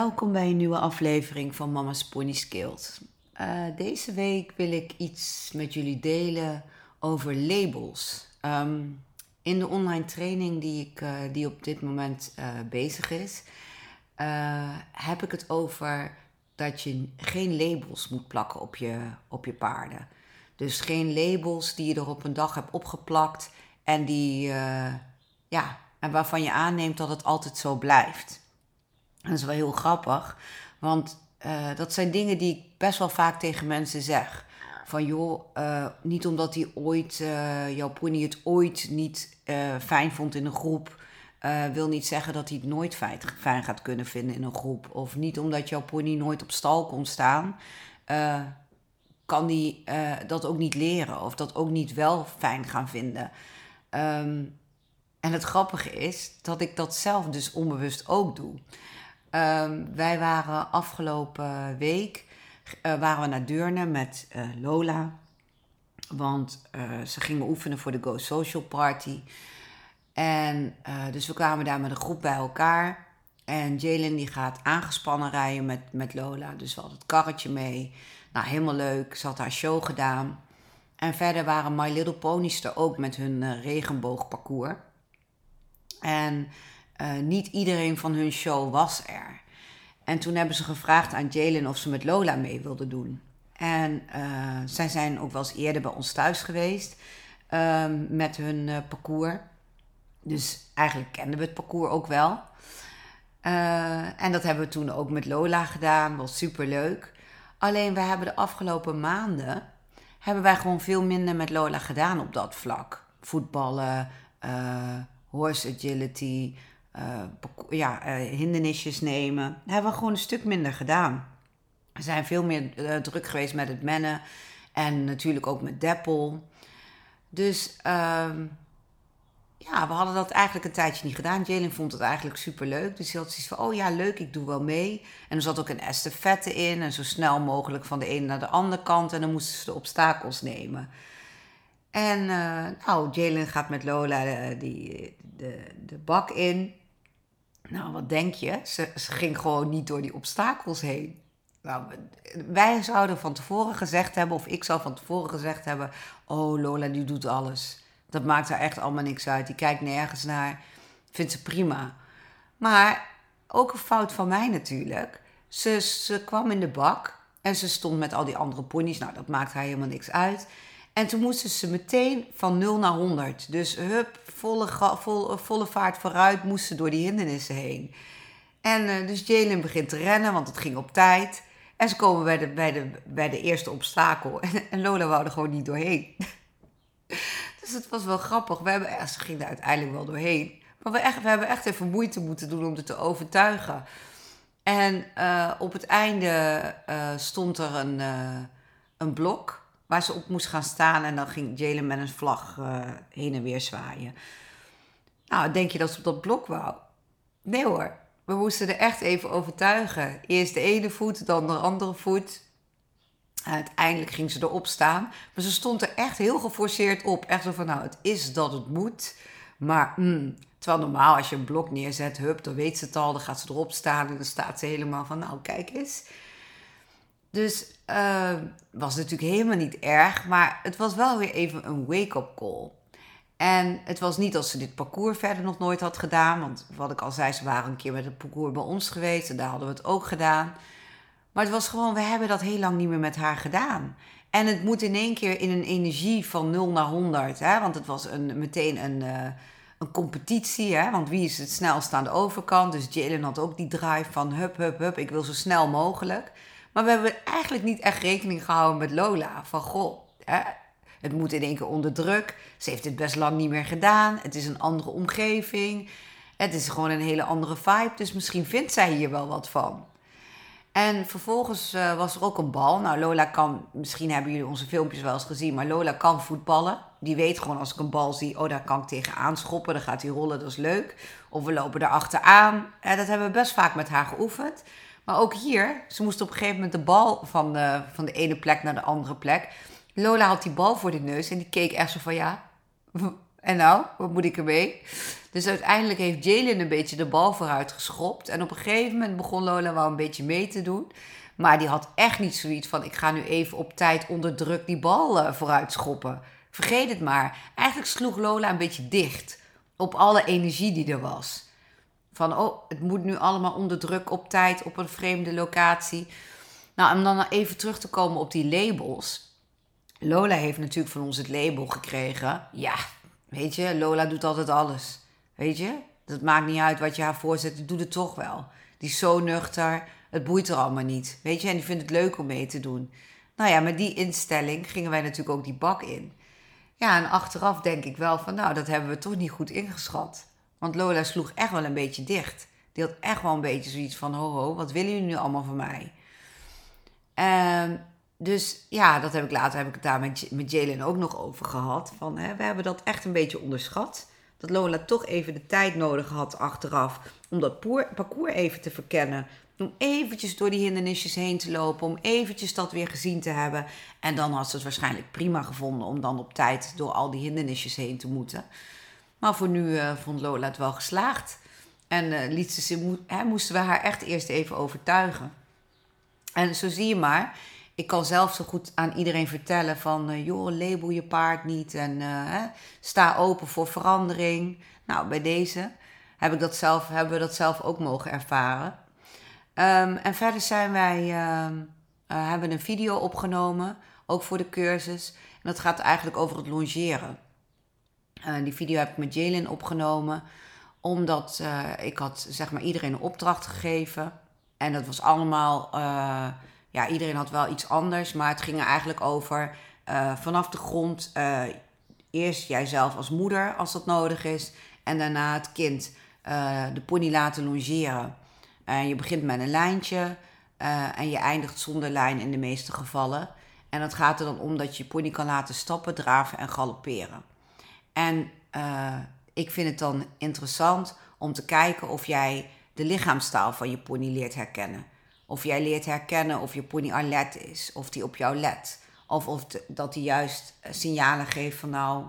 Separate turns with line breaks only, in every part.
Welkom bij een nieuwe aflevering van Mama's Pony Skills. Uh, deze week wil ik iets met jullie delen over labels. Um, in de online training die, ik, uh, die op dit moment uh, bezig is, heb ik het over dat je geen labels moet plakken op je, op je paarden. Dus geen labels die je er op een dag hebt opgeplakt en, die, ja, en waarvan je aanneemt dat het altijd zo blijft. Dat is wel heel grappig, want dat zijn dingen die ik best wel vaak tegen mensen zeg van joh, uh, niet omdat hij ooit, uh, jouw pony het ooit niet fijn vond in een groep, wil niet zeggen dat hij het nooit fijn, gaat kunnen vinden in een groep. Of niet omdat jouw pony nooit op stal kon staan, kan hij dat ook niet leren of dat ook niet wel fijn gaan vinden. Um, en het grappige is dat ik dat zelf dus onbewust ook doe. Um, wij waren afgelopen week uh, waren we naar Deurne met uh, Lola. Want uh, ze gingen oefenen voor de Go Social Party. En dus we kwamen daar met een groep bij elkaar. En Jalen die gaat aangespannen rijden met, met Lola. Dus we hadden het karretje mee. Nou, helemaal leuk. Ze had haar show gedaan. En verder waren My Little Ponies er ook met hun regenboogparcours. En niet iedereen van hun show was er. En toen hebben ze gevraagd aan Jalen of ze met Lola mee wilde doen. En uh, zij zijn ook wel eens eerder bij ons thuis geweest um, met hun uh, parcours. Dus eigenlijk kenden we het parcours ook wel. En dat hebben we toen ook met Lola gedaan. Was super leuk. Alleen we hebben de afgelopen maanden hebben wij gewoon veel minder met Lola gedaan op dat vlak. Voetballen, horse agility, uh, ja, uh, hindernisjes nemen. Hebben we gewoon een stuk minder gedaan. We zijn veel meer uh, druk geweest met het mennen en natuurlijk ook met Deppel. Dus ehm, ja, we hadden dat eigenlijk een tijdje niet gedaan. Jalen vond het eigenlijk super leuk. Dus hij had zoiets van: oh ja, leuk, ik doe wel mee. En er zat ook een estafette in. En zo snel mogelijk van de ene naar de andere kant. En dan moesten ze de obstakels nemen. En nou, Jalen gaat met Lola de, de bak in. Denk je? Ze, ze ging gewoon niet door die obstakels heen. Nou, wij zouden van tevoren gezegd hebben, of ik zou van tevoren gezegd hebben: Oh, Lola, die doet alles. Dat maakt haar echt allemaal niks uit. Die kijkt nergens naar. Vindt ze prima. Maar ook een fout van mij natuurlijk. Ze, ze kwam in de bak en ze stond met al die andere ponies. Nou, dat maakt haar helemaal niks uit. En toen moesten ze meteen van 0 naar 100. Dus hup, volle, volle, volle vaart vooruit moesten door die hindernissen heen. En uh, dus Jalen begint te rennen, want het ging op tijd. En ze komen bij de, bij de, bij de eerste obstakel. En, Lola wou er gewoon niet doorheen. dus het was wel grappig. We hebben, ze ging er uiteindelijk wel doorheen. Maar we, echt, we hebben echt even moeite moeten doen om het te overtuigen. En uh, op het einde stond er een, een blok waar ze op moest gaan staan. En dan ging Jalen met een vlag uh, heen en weer zwaaien. Nou, denk je dat ze op dat blok wou? Nee hoor. We moesten er echt even overtuigen. Eerst de ene voet, dan de andere voet. Uiteindelijk ging ze erop staan. Maar ze stond er echt heel geforceerd op. Echt zo van, nou, het is dat het moet. Maar, mm, terwijl normaal als je een blok neerzet, hup, dan weet ze het al. Dan gaat ze erop staan en dan staat ze helemaal van, nou, kijk eens. Dus uh, was natuurlijk helemaal niet erg, maar het was wel weer even een wake-up call. En het was niet als ze dit parcours verder nog nooit had gedaan, want wat ik al zei, ze waren een keer met het parcours bij ons geweest en daar hadden we het ook gedaan. Maar het was gewoon, we hebben dat heel lang niet meer met haar gedaan. En het moet in één keer in een energie van 0 naar 100, hè? want het was een, meteen een, uh, een competitie, hè? want wie is het snelst aan de overkant? Dus Jalen had ook die drive van hup, hup, hup, ik wil zo snel mogelijk. Maar we hebben eigenlijk niet echt rekening gehouden met Lola. Van goh, hè? het moet in één keer onder druk. Ze heeft het best lang niet meer gedaan. Het is een andere omgeving. Het is gewoon een hele andere vibe. Dus misschien vindt zij hier wel wat van. En vervolgens uh, was er ook een bal. Nou, Lola kan, misschien hebben jullie onze filmpjes wel eens gezien, maar Lola kan voetballen. Die weet gewoon als ik een bal zie, oh daar kan ik tegenaan schoppen, dan gaat hij rollen, dat is leuk. Of we lopen erachteraan. En dat hebben we best vaak met haar geoefend. Maar ook hier, ze moest op een gegeven moment de bal van de, van de ene plek naar de andere plek. Lola had die bal voor de neus en die keek echt zo van ja. En nou, wat moet ik ermee? Dus uiteindelijk heeft Jalen een beetje de bal vooruit geschopt. En op een gegeven moment begon Lola wel een beetje mee te doen. Maar die had echt niet zoiets van: ik ga nu even op tijd onder druk die bal uh, vooruit schoppen. Vergeet het maar. Eigenlijk sloeg Lola een beetje dicht op alle energie die er was. Van oh, het moet nu allemaal onder druk op tijd op een vreemde locatie. Nou, om dan even terug te komen op die labels. Lola heeft natuurlijk van ons het label gekregen. Ja, weet je, Lola doet altijd alles. Weet je, dat maakt niet uit wat je haar voorzet, doet het toch wel. Die is zo nuchter, het boeit er allemaal niet. Weet je, en die vindt het leuk om mee te doen. Nou ja, met die instelling gingen wij natuurlijk ook die bak in. Ja, en achteraf denk ik wel van, nou, dat hebben we toch niet goed ingeschat. Want Lola sloeg echt wel een beetje dicht. Die echt wel een beetje zoiets van, ho ho, wat willen jullie nu allemaal van mij? Um, dus ja, dat heb ik later heb ik het daar met, met Jalen ook nog over gehad. Van, hè, we hebben dat echt een beetje onderschat. Dat Lola toch even de tijd nodig had achteraf om dat parcours even te verkennen. Om eventjes door die hindernisjes heen te lopen. Om eventjes dat weer gezien te hebben. En dan had ze het waarschijnlijk prima gevonden om dan op tijd door al die hindernisjes heen te moeten. Maar voor nu uh, vond Lola het wel geslaagd. En uh, liet ze, hè, moesten we haar echt eerst even overtuigen. En zo zie je maar, ik kan zelf zo goed aan iedereen vertellen van... Uh, joh, label je paard niet en uh, sta open voor verandering. Nou, bij deze heb ik dat zelf, hebben we dat zelf ook mogen ervaren. Um, en verder zijn wij, uh, hebben een video opgenomen, ook voor de cursus. En dat gaat eigenlijk over het longeren. Die video heb ik met Jalen opgenomen, omdat ik had zeg maar iedereen een opdracht gegeven. En dat was allemaal ja, iedereen had wel iets anders, maar het ging er eigenlijk over vanaf de grond. Eerst jijzelf als moeder, als dat nodig is, en daarna het kind de pony laten longeren. je begint met een lijntje en je eindigt zonder lijn in de meeste gevallen. En het gaat er dan om dat je pony kan laten stappen, draven en galopperen. En ik vind het dan interessant om te kijken of jij de lichaamstaal van je pony leert herkennen. Of jij leert herkennen of je pony alert is, of die op jou let. Of, of dat hij juist eh, signalen geeft van nou,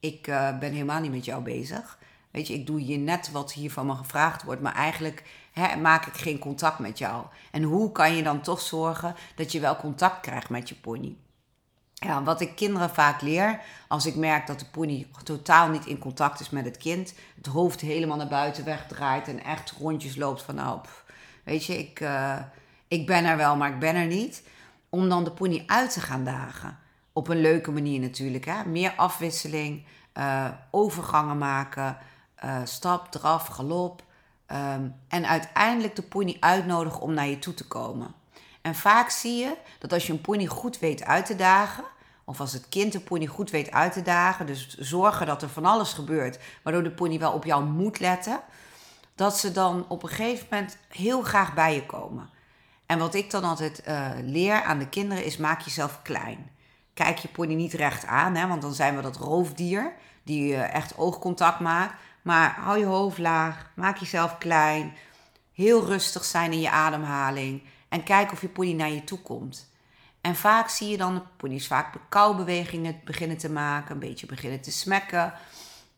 ik uh, ben helemaal niet met jou bezig. Weet je, ik doe hier net wat hier van me gevraagd wordt, maar eigenlijk hè, maak ik geen contact met jou. En hoe kan je dan toch zorgen dat je wel contact krijgt met je pony? Ja, wat ik kinderen vaak leer, als ik merk dat de pony totaal niet in contact is met het kind, het hoofd helemaal naar buiten wegdraait en echt rondjes loopt van nou, Weet je, ik, uh, ik ben er wel, maar ik ben er niet. Om dan de pony uit te gaan dagen. Op een leuke manier natuurlijk. Hè? Meer afwisseling, uh, overgangen maken, uh, stap, draf, galop. Um, en uiteindelijk de pony uitnodigen om naar je toe te komen. En vaak zie je dat als je een pony goed weet uit te dagen, of als het kind de pony goed weet uit te dagen, dus zorgen dat er van alles gebeurt, waardoor de pony wel op jou moet letten, dat ze dan op een gegeven moment heel graag bij je komen. En wat ik dan altijd uh, leer aan de kinderen is: maak jezelf klein. Kijk je pony niet recht aan, hè, want dan zijn we dat roofdier die uh, echt oogcontact maakt. Maar hou je hoofd laag, maak jezelf klein, heel rustig zijn in je ademhaling en kijk of je pony naar je toe komt. En vaak zie je dan de pony's vaak koubewegingen beginnen te maken, een beetje beginnen te smekken.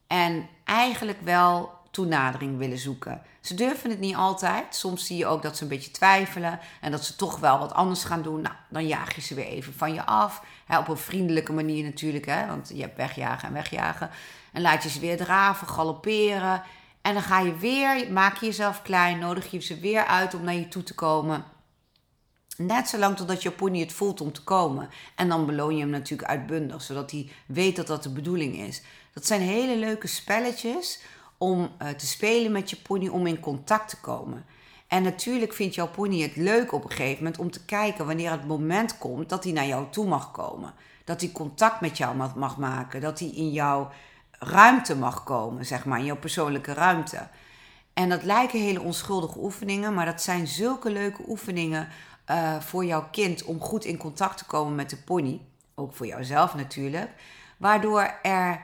En eigenlijk wel toenadering willen zoeken. Ze durven het niet altijd. Soms zie je ook dat ze een beetje twijfelen en dat ze toch wel wat anders gaan doen. Nou, dan jaag je ze weer even van je af. op een vriendelijke manier natuurlijk, hè, want je hebt wegjagen en wegjagen. En laat je ze weer draven, galopperen. En dan ga je weer, maak je jezelf klein, nodig je ze weer uit om naar je toe te komen. Net zolang totdat je pony het voelt om te komen. En dan beloon je hem natuurlijk uitbundig, zodat hij weet dat dat de bedoeling is. Dat zijn hele leuke spelletjes om uh, te spelen met je pony, om in contact te komen. En natuurlijk vindt jouw pony het leuk op een gegeven moment om te kijken wanneer het moment komt dat hij naar jou toe mag komen. Dat hij contact met jou mag maken. Dat hij in jouw ruimte mag komen, zeg maar, in jouw persoonlijke ruimte. En dat lijken hele onschuldige oefeningen, maar dat zijn zulke leuke oefeningen uh, voor jouw kind om goed in contact te komen met de pony. Ook voor jouzelf natuurlijk. Waardoor, er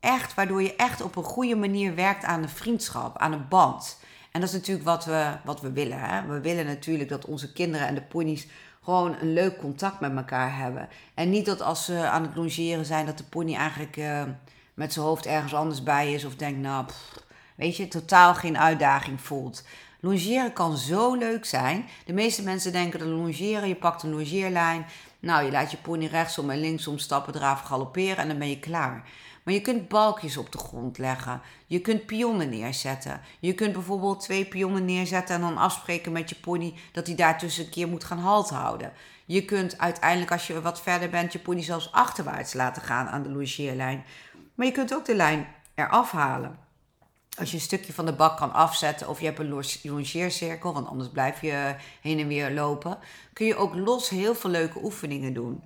echt, waardoor je echt op een goede manier werkt aan de vriendschap, aan een band. En dat is natuurlijk wat we, wat we willen. Hè? We willen natuurlijk dat onze kinderen en de ponies gewoon een leuk contact met elkaar hebben. En niet dat als ze aan het longeren zijn, dat de pony eigenlijk uh, met zijn hoofd ergens anders bij is. Of denkt, nou, weet je, totaal geen uitdaging voelt. Longeren kan zo leuk zijn. De meeste mensen denken dat longeren, je pakt een longeerlijn. Nou, je laat je pony rechtsom en linksom stappen, draven, galopperen en dan ben je klaar. Maar je kunt balkjes op de grond leggen. Je kunt pionnen neerzetten. Je kunt bijvoorbeeld twee pionnen neerzetten en dan afspreken met je pony dat hij daartussen een keer moet gaan halt houden. Je kunt uiteindelijk, als je wat verder bent, je pony zelfs achterwaarts laten gaan aan de longeerlijn. Maar je kunt ook de lijn eraf halen als je een stukje van de bak kan afzetten of je hebt een longeercirkel, want anders blijf je heen en weer lopen, kun je ook los heel veel leuke oefeningen doen.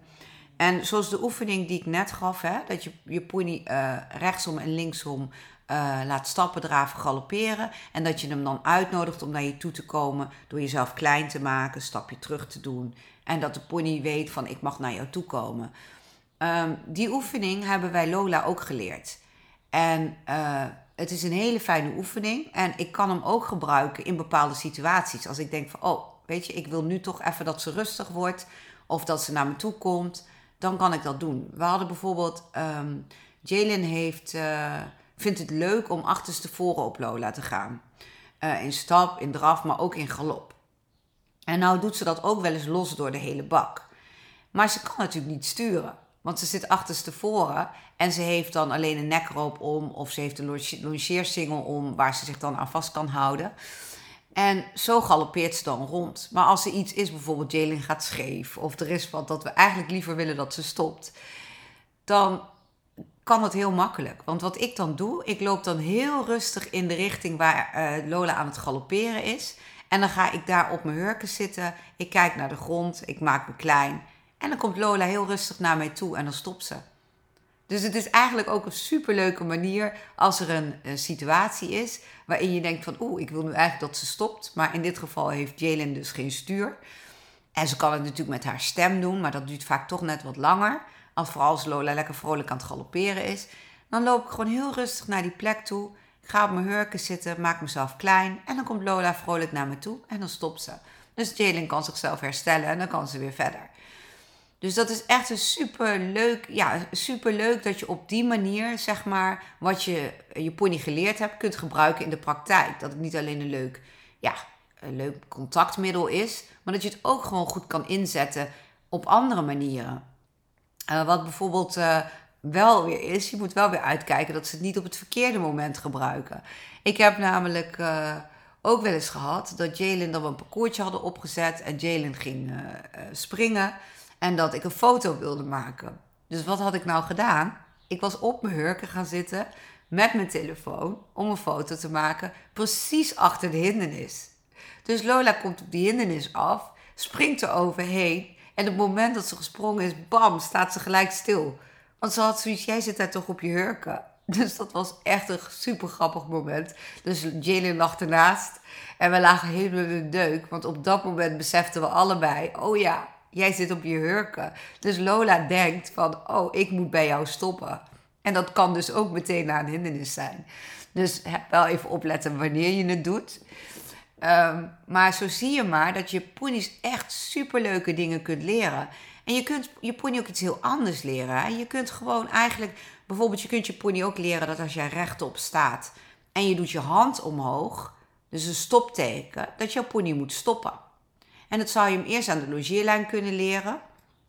En zoals de oefening die ik net gaf, hè, dat je je pony uh, rechtsom en linksom uh, laat stappen, draven, galopperen. En dat je hem dan uitnodigt om naar je toe te komen door jezelf klein te maken, stapje terug te doen. En dat de pony weet van ik mag naar jou toe komen. Um, die oefening hebben wij Lola ook geleerd. En uh, het is een hele fijne oefening. En ik kan hem ook gebruiken in bepaalde situaties. Als ik denk van, oh, weet je, ik wil nu toch even dat ze rustig wordt. Of dat ze naar me toe komt. Dan kan ik dat doen. We hadden bijvoorbeeld, um, Jalen heeft, uh, vindt het leuk om achterstevoren op Lola te gaan. Uh, in stap, in draf, maar ook in galop. En nou doet ze dat ook wel eens los door de hele bak. Maar ze kan natuurlijk niet sturen. Want ze zit achterstevoren en ze heeft dan alleen een nekroop om of ze heeft een longeersingel om waar ze zich dan aan vast kan houden. En zo galoppeert ze dan rond. Maar als er iets is, bijvoorbeeld Jalen gaat scheef of er is wat dat we eigenlijk liever willen dat ze stopt, dan kan het heel makkelijk. Want wat ik dan doe, ik loop dan heel rustig in de richting waar uh, Lola aan het galopperen is. En dan ga ik daar op mijn hurken zitten. Ik kijk naar de grond, ik maak me klein. En dan komt Lola heel rustig naar mij toe en dan stopt ze. Dus het is eigenlijk ook een superleuke manier als er een, situatie is waarin je denkt van oeh, ik wil nu eigenlijk dat ze stopt. Maar in dit geval heeft Jalen dus geen stuur. En ze kan het natuurlijk met haar stem doen, maar dat duurt vaak toch net wat langer. Als vooral als Lola lekker vrolijk aan het galopperen is. Dan loop ik gewoon heel rustig naar die plek toe. Ik ga op mijn hurken zitten, maak mezelf klein. En dan komt Lola vrolijk naar me toe en dan stopt ze. Dus Jalen kan zichzelf herstellen en dan kan ze weer verder. Dus dat is echt een super leuk, ja, super leuk dat je op die manier, zeg maar, wat je je pony geleerd hebt, kunt gebruiken in de praktijk. Dat het niet alleen een leuk, ja, een leuk contactmiddel is, maar dat je het ook gewoon goed kan inzetten op andere manieren. Uh, wat bijvoorbeeld uh, wel weer is, je moet wel weer uitkijken dat ze het niet op het verkeerde moment gebruiken. Ik heb namelijk ook wel eens gehad dat Jalen dan een parcoursje hadden opgezet en Jalen ging springen. En dat ik een foto wilde maken. Dus wat had ik nou gedaan? Ik was op mijn hurken gaan zitten met mijn telefoon om een foto te maken, precies achter de hindernis. Dus Lola komt op die hindernis af, springt er overheen en op het moment dat ze gesprongen is, bam, staat ze gelijk stil. Want ze had zoiets, jij zit daar toch op je hurken. Dus dat was echt een super grappig moment. Dus Jalen lag ernaast en we lagen helemaal in de deuk. Want op dat moment beseften we allebei, oh ja, jij zit op je hurken. Dus Lola denkt van, oh, ik moet bij jou stoppen. En dat kan dus ook meteen na een hindernis zijn. Dus wel even opletten wanneer je het doet. Ehm, maar zo zie je maar dat je ponies echt superleuke dingen kunt leren. En je kunt je pony ook iets heel anders leren. Je kunt gewoon eigenlijk, bijvoorbeeld, je kunt je pony ook leren dat als jij rechtop staat en je doet je hand omhoog, dus een stopteken, dat jouw pony moet stoppen. En dat zou je hem eerst aan de logeerlijn kunnen leren.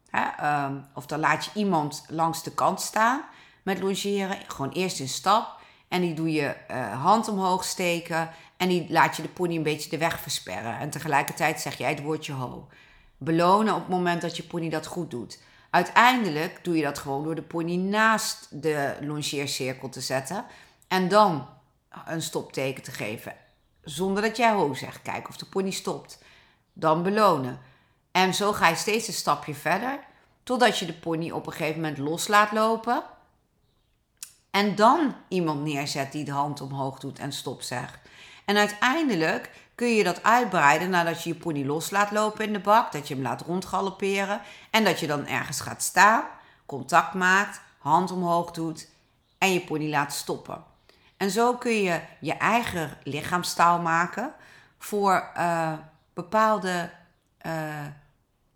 Hè? Ehm, of dan laat je iemand langs de kant staan met logeren. Gewoon eerst in stap. En die doe je uh, hand omhoog steken. En die laat je de pony een beetje de weg versperren. En tegelijkertijd zeg jij het woordje ho. belonen op het moment dat je pony dat goed doet. Uiteindelijk doe je dat gewoon door de pony naast de longeercirkel te zetten en dan een stopteken te geven. Zonder dat jij ho zegt. Kijken of de pony stopt. Dan belonen. En zo ga je steeds een stapje verder. Totdat je de pony op een gegeven moment los laat lopen. En dan iemand neerzet die de hand omhoog doet en stop zegt. En uiteindelijk kun je dat uitbreiden nadat je je pony los laat lopen in de bak. Dat je hem laat rondgalopperen. En dat je dan ergens gaat staan, contact maakt, hand omhoog doet en je pony laat stoppen. En zo kun je je eigen lichaamstaal maken voor uh, bepaalde uh,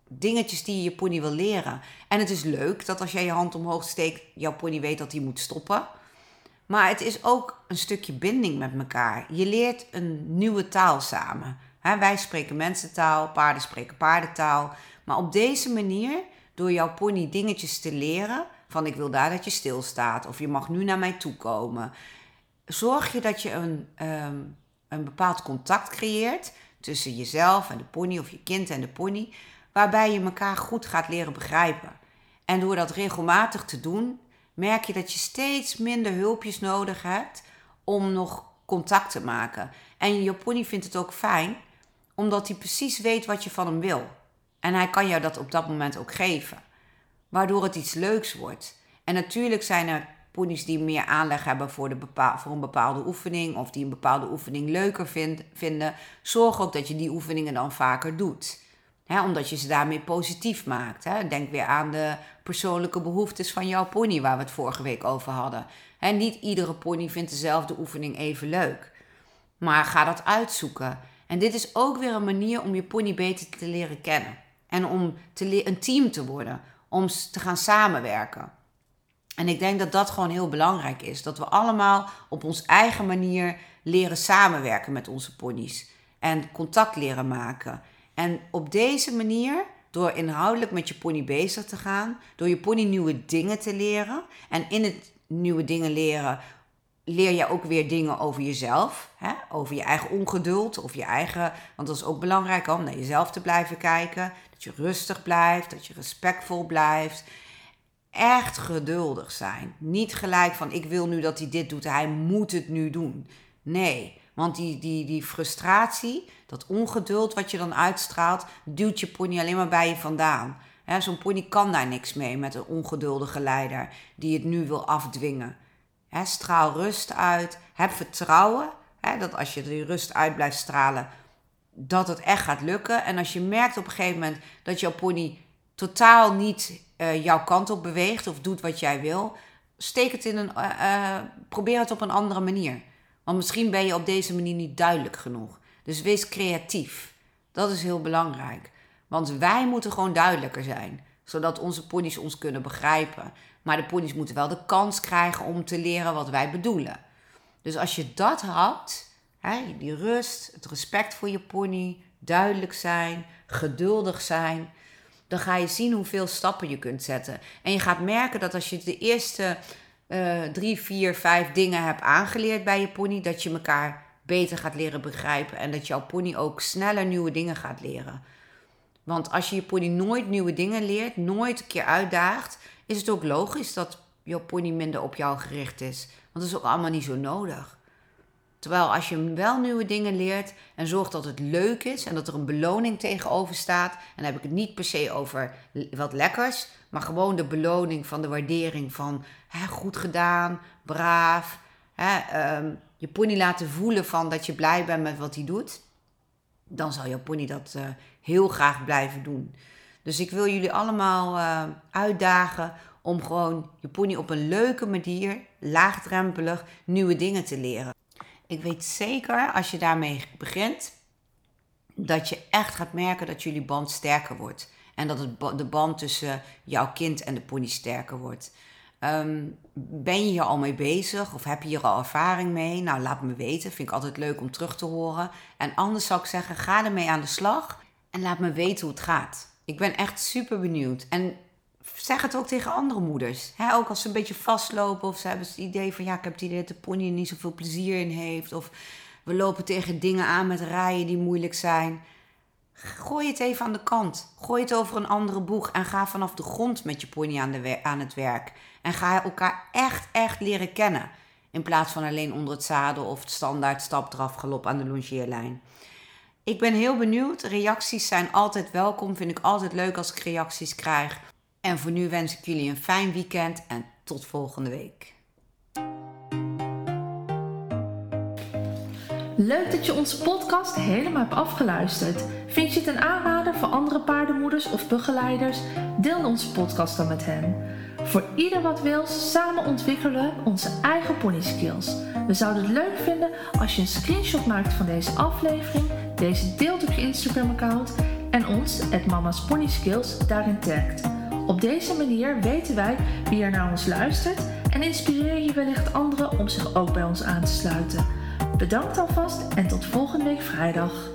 dingetjes die je je pony wil leren. En het is leuk dat als jij je hand omhoog steekt, jouw pony weet dat hij moet stoppen. Maar het is ook een stukje binding met elkaar. Je leert een nieuwe taal samen. wij spreken mensentaal, paarden spreken paardentaal. Maar op deze manier, door jouw pony dingetjes te leren, van ik wil daar dat je stilstaat, of je mag nu naar mij toe komen, zorg je dat je een, ehm, een bepaald contact creëert tussen jezelf en de pony, of je kind en de pony, waarbij je elkaar goed gaat leren begrijpen. En door dat regelmatig te doen, merk je dat je steeds minder hulpjes nodig hebt om nog contact te maken. En je pony vindt het ook fijn, omdat hij precies weet wat je van hem wil. En hij kan jou dat op dat moment ook geven, waardoor het iets leuks wordt. En natuurlijk zijn er ponies die meer aanleg hebben voor, de voor een bepaalde oefening of die een bepaalde oefening leuker vind, vinden, zorg ook dat je die oefeningen dan vaker doet. omdat je ze daarmee positief maakt. Denk weer aan de persoonlijke behoeftes van jouw pony, waar we het vorige week over hadden. niet iedere pony vindt dezelfde oefening even leuk. Maar ga dat uitzoeken. En dit is ook weer een manier om je pony beter te leren kennen. En om te een team te worden. Om te gaan samenwerken. En ik denk dat dat gewoon heel belangrijk is. Dat we allemaal op onze eigen manier leren samenwerken met onze ponies. En contact leren maken. En op deze manier, door inhoudelijk met je pony bezig te gaan, door je pony nieuwe dingen te leren. En in het nieuwe dingen leren leer je ook weer dingen over jezelf. Hè? Over je eigen ongeduld of je eigen. Want dat is ook belangrijk om naar jezelf te blijven kijken. Dat je rustig blijft, dat je respectvol blijft echt geduldig zijn. Niet gelijk van ik wil nu dat hij dit doet, hij moet het nu doen. Nee, want die, die, die frustratie, dat ongeduld wat je dan uitstraalt, duwt je pony alleen maar bij je vandaan. Zo'n pony kan daar niks mee met een ongeduldige leider die het nu wil afdwingen. straal rust uit, heb vertrouwen dat als je die rust uit blijft stralen, dat het echt gaat lukken. En als je merkt op een gegeven moment dat jouw pony totaal niet uh, jouw kant op beweegt of doet wat jij wil, steek het in een. Uh, probeer het op een andere manier. Want misschien ben je op deze manier niet duidelijk genoeg. Dus wees creatief. Dat is heel belangrijk. Want wij moeten gewoon duidelijker zijn, zodat onze ponies ons kunnen begrijpen. Maar de ponies moeten wel de kans krijgen om te leren wat wij bedoelen. Dus als je dat houdt, hè, die rust, het respect voor je pony, duidelijk zijn, geduldig zijn, dan ga je zien hoeveel stappen je kunt zetten. En je gaat merken dat als je de eerste uh, drie, vier, vijf dingen hebt aangeleerd bij je pony, dat je elkaar beter gaat leren begrijpen en dat jouw pony ook sneller nieuwe dingen gaat leren. Want als je je pony nooit nieuwe dingen leert, nooit een keer uitdaagt, is het ook logisch dat jouw pony minder op jou gericht is. Want dat is ook allemaal niet zo nodig. Terwijl als je wel nieuwe dingen leert en zorgt dat het leuk is en dat er een beloning tegenover staat, en dan heb ik het niet per se over wat lekkers, maar gewoon de beloning van de waardering van hè, goed gedaan, braaf, hè, ehm, je pony laten voelen van dat je blij bent met wat hij doet, dan zal jouw pony dat uh, heel graag blijven doen. Dus ik wil jullie allemaal uh, uitdagen om gewoon je pony op een leuke manier, laagdrempelig, nieuwe dingen te leren. Ik weet zeker als je daarmee begint, dat je echt gaat merken dat jullie band sterker wordt. En dat het, de band tussen jouw kind en de pony sterker wordt. Ehm, ben je hier al mee bezig of heb je hier al ervaring mee? Nou, laat me weten. Vind ik altijd leuk om terug te horen. En anders zou ik zeggen, ga ermee aan de slag en laat me weten hoe het gaat. Ik ben echt super benieuwd. En zeg het ook tegen andere moeders. Ook als ze een beetje vastlopen of ze hebben het idee van ja, ik heb het idee dat de pony er niet zoveel plezier in heeft. Of we lopen tegen dingen aan met rijen die moeilijk zijn. Gooi het even aan de kant. Gooi het over een andere boeg en ga vanaf de grond met je pony aan, aan het werk. En ga elkaar echt, echt leren kennen. In plaats van alleen onder het zadel of het standaard stap eraf galop aan de longeerlijn. Ik ben heel benieuwd. Reacties zijn altijd welkom. Vind ik altijd leuk als ik reacties krijg. En voor nu wens ik jullie een fijn weekend en tot volgende week.
Leuk dat je onze podcast helemaal hebt afgeluisterd. Vind je het een aanrader voor andere paardenmoeders of begeleiders? Deel onze podcast dan met hen. Voor ieder wat wil, samen ontwikkelen onze eigen pony skills. We zouden het leuk vinden als je een screenshot maakt van deze aflevering, deze deelt op je Instagram account en ons, het Mama's Pony Skills, daarin tagt. Op deze manier weten wij wie er naar ons luistert en inspireer je wellicht anderen om zich ook bij ons aan te sluiten. Bedankt alvast en tot volgende week vrijdag.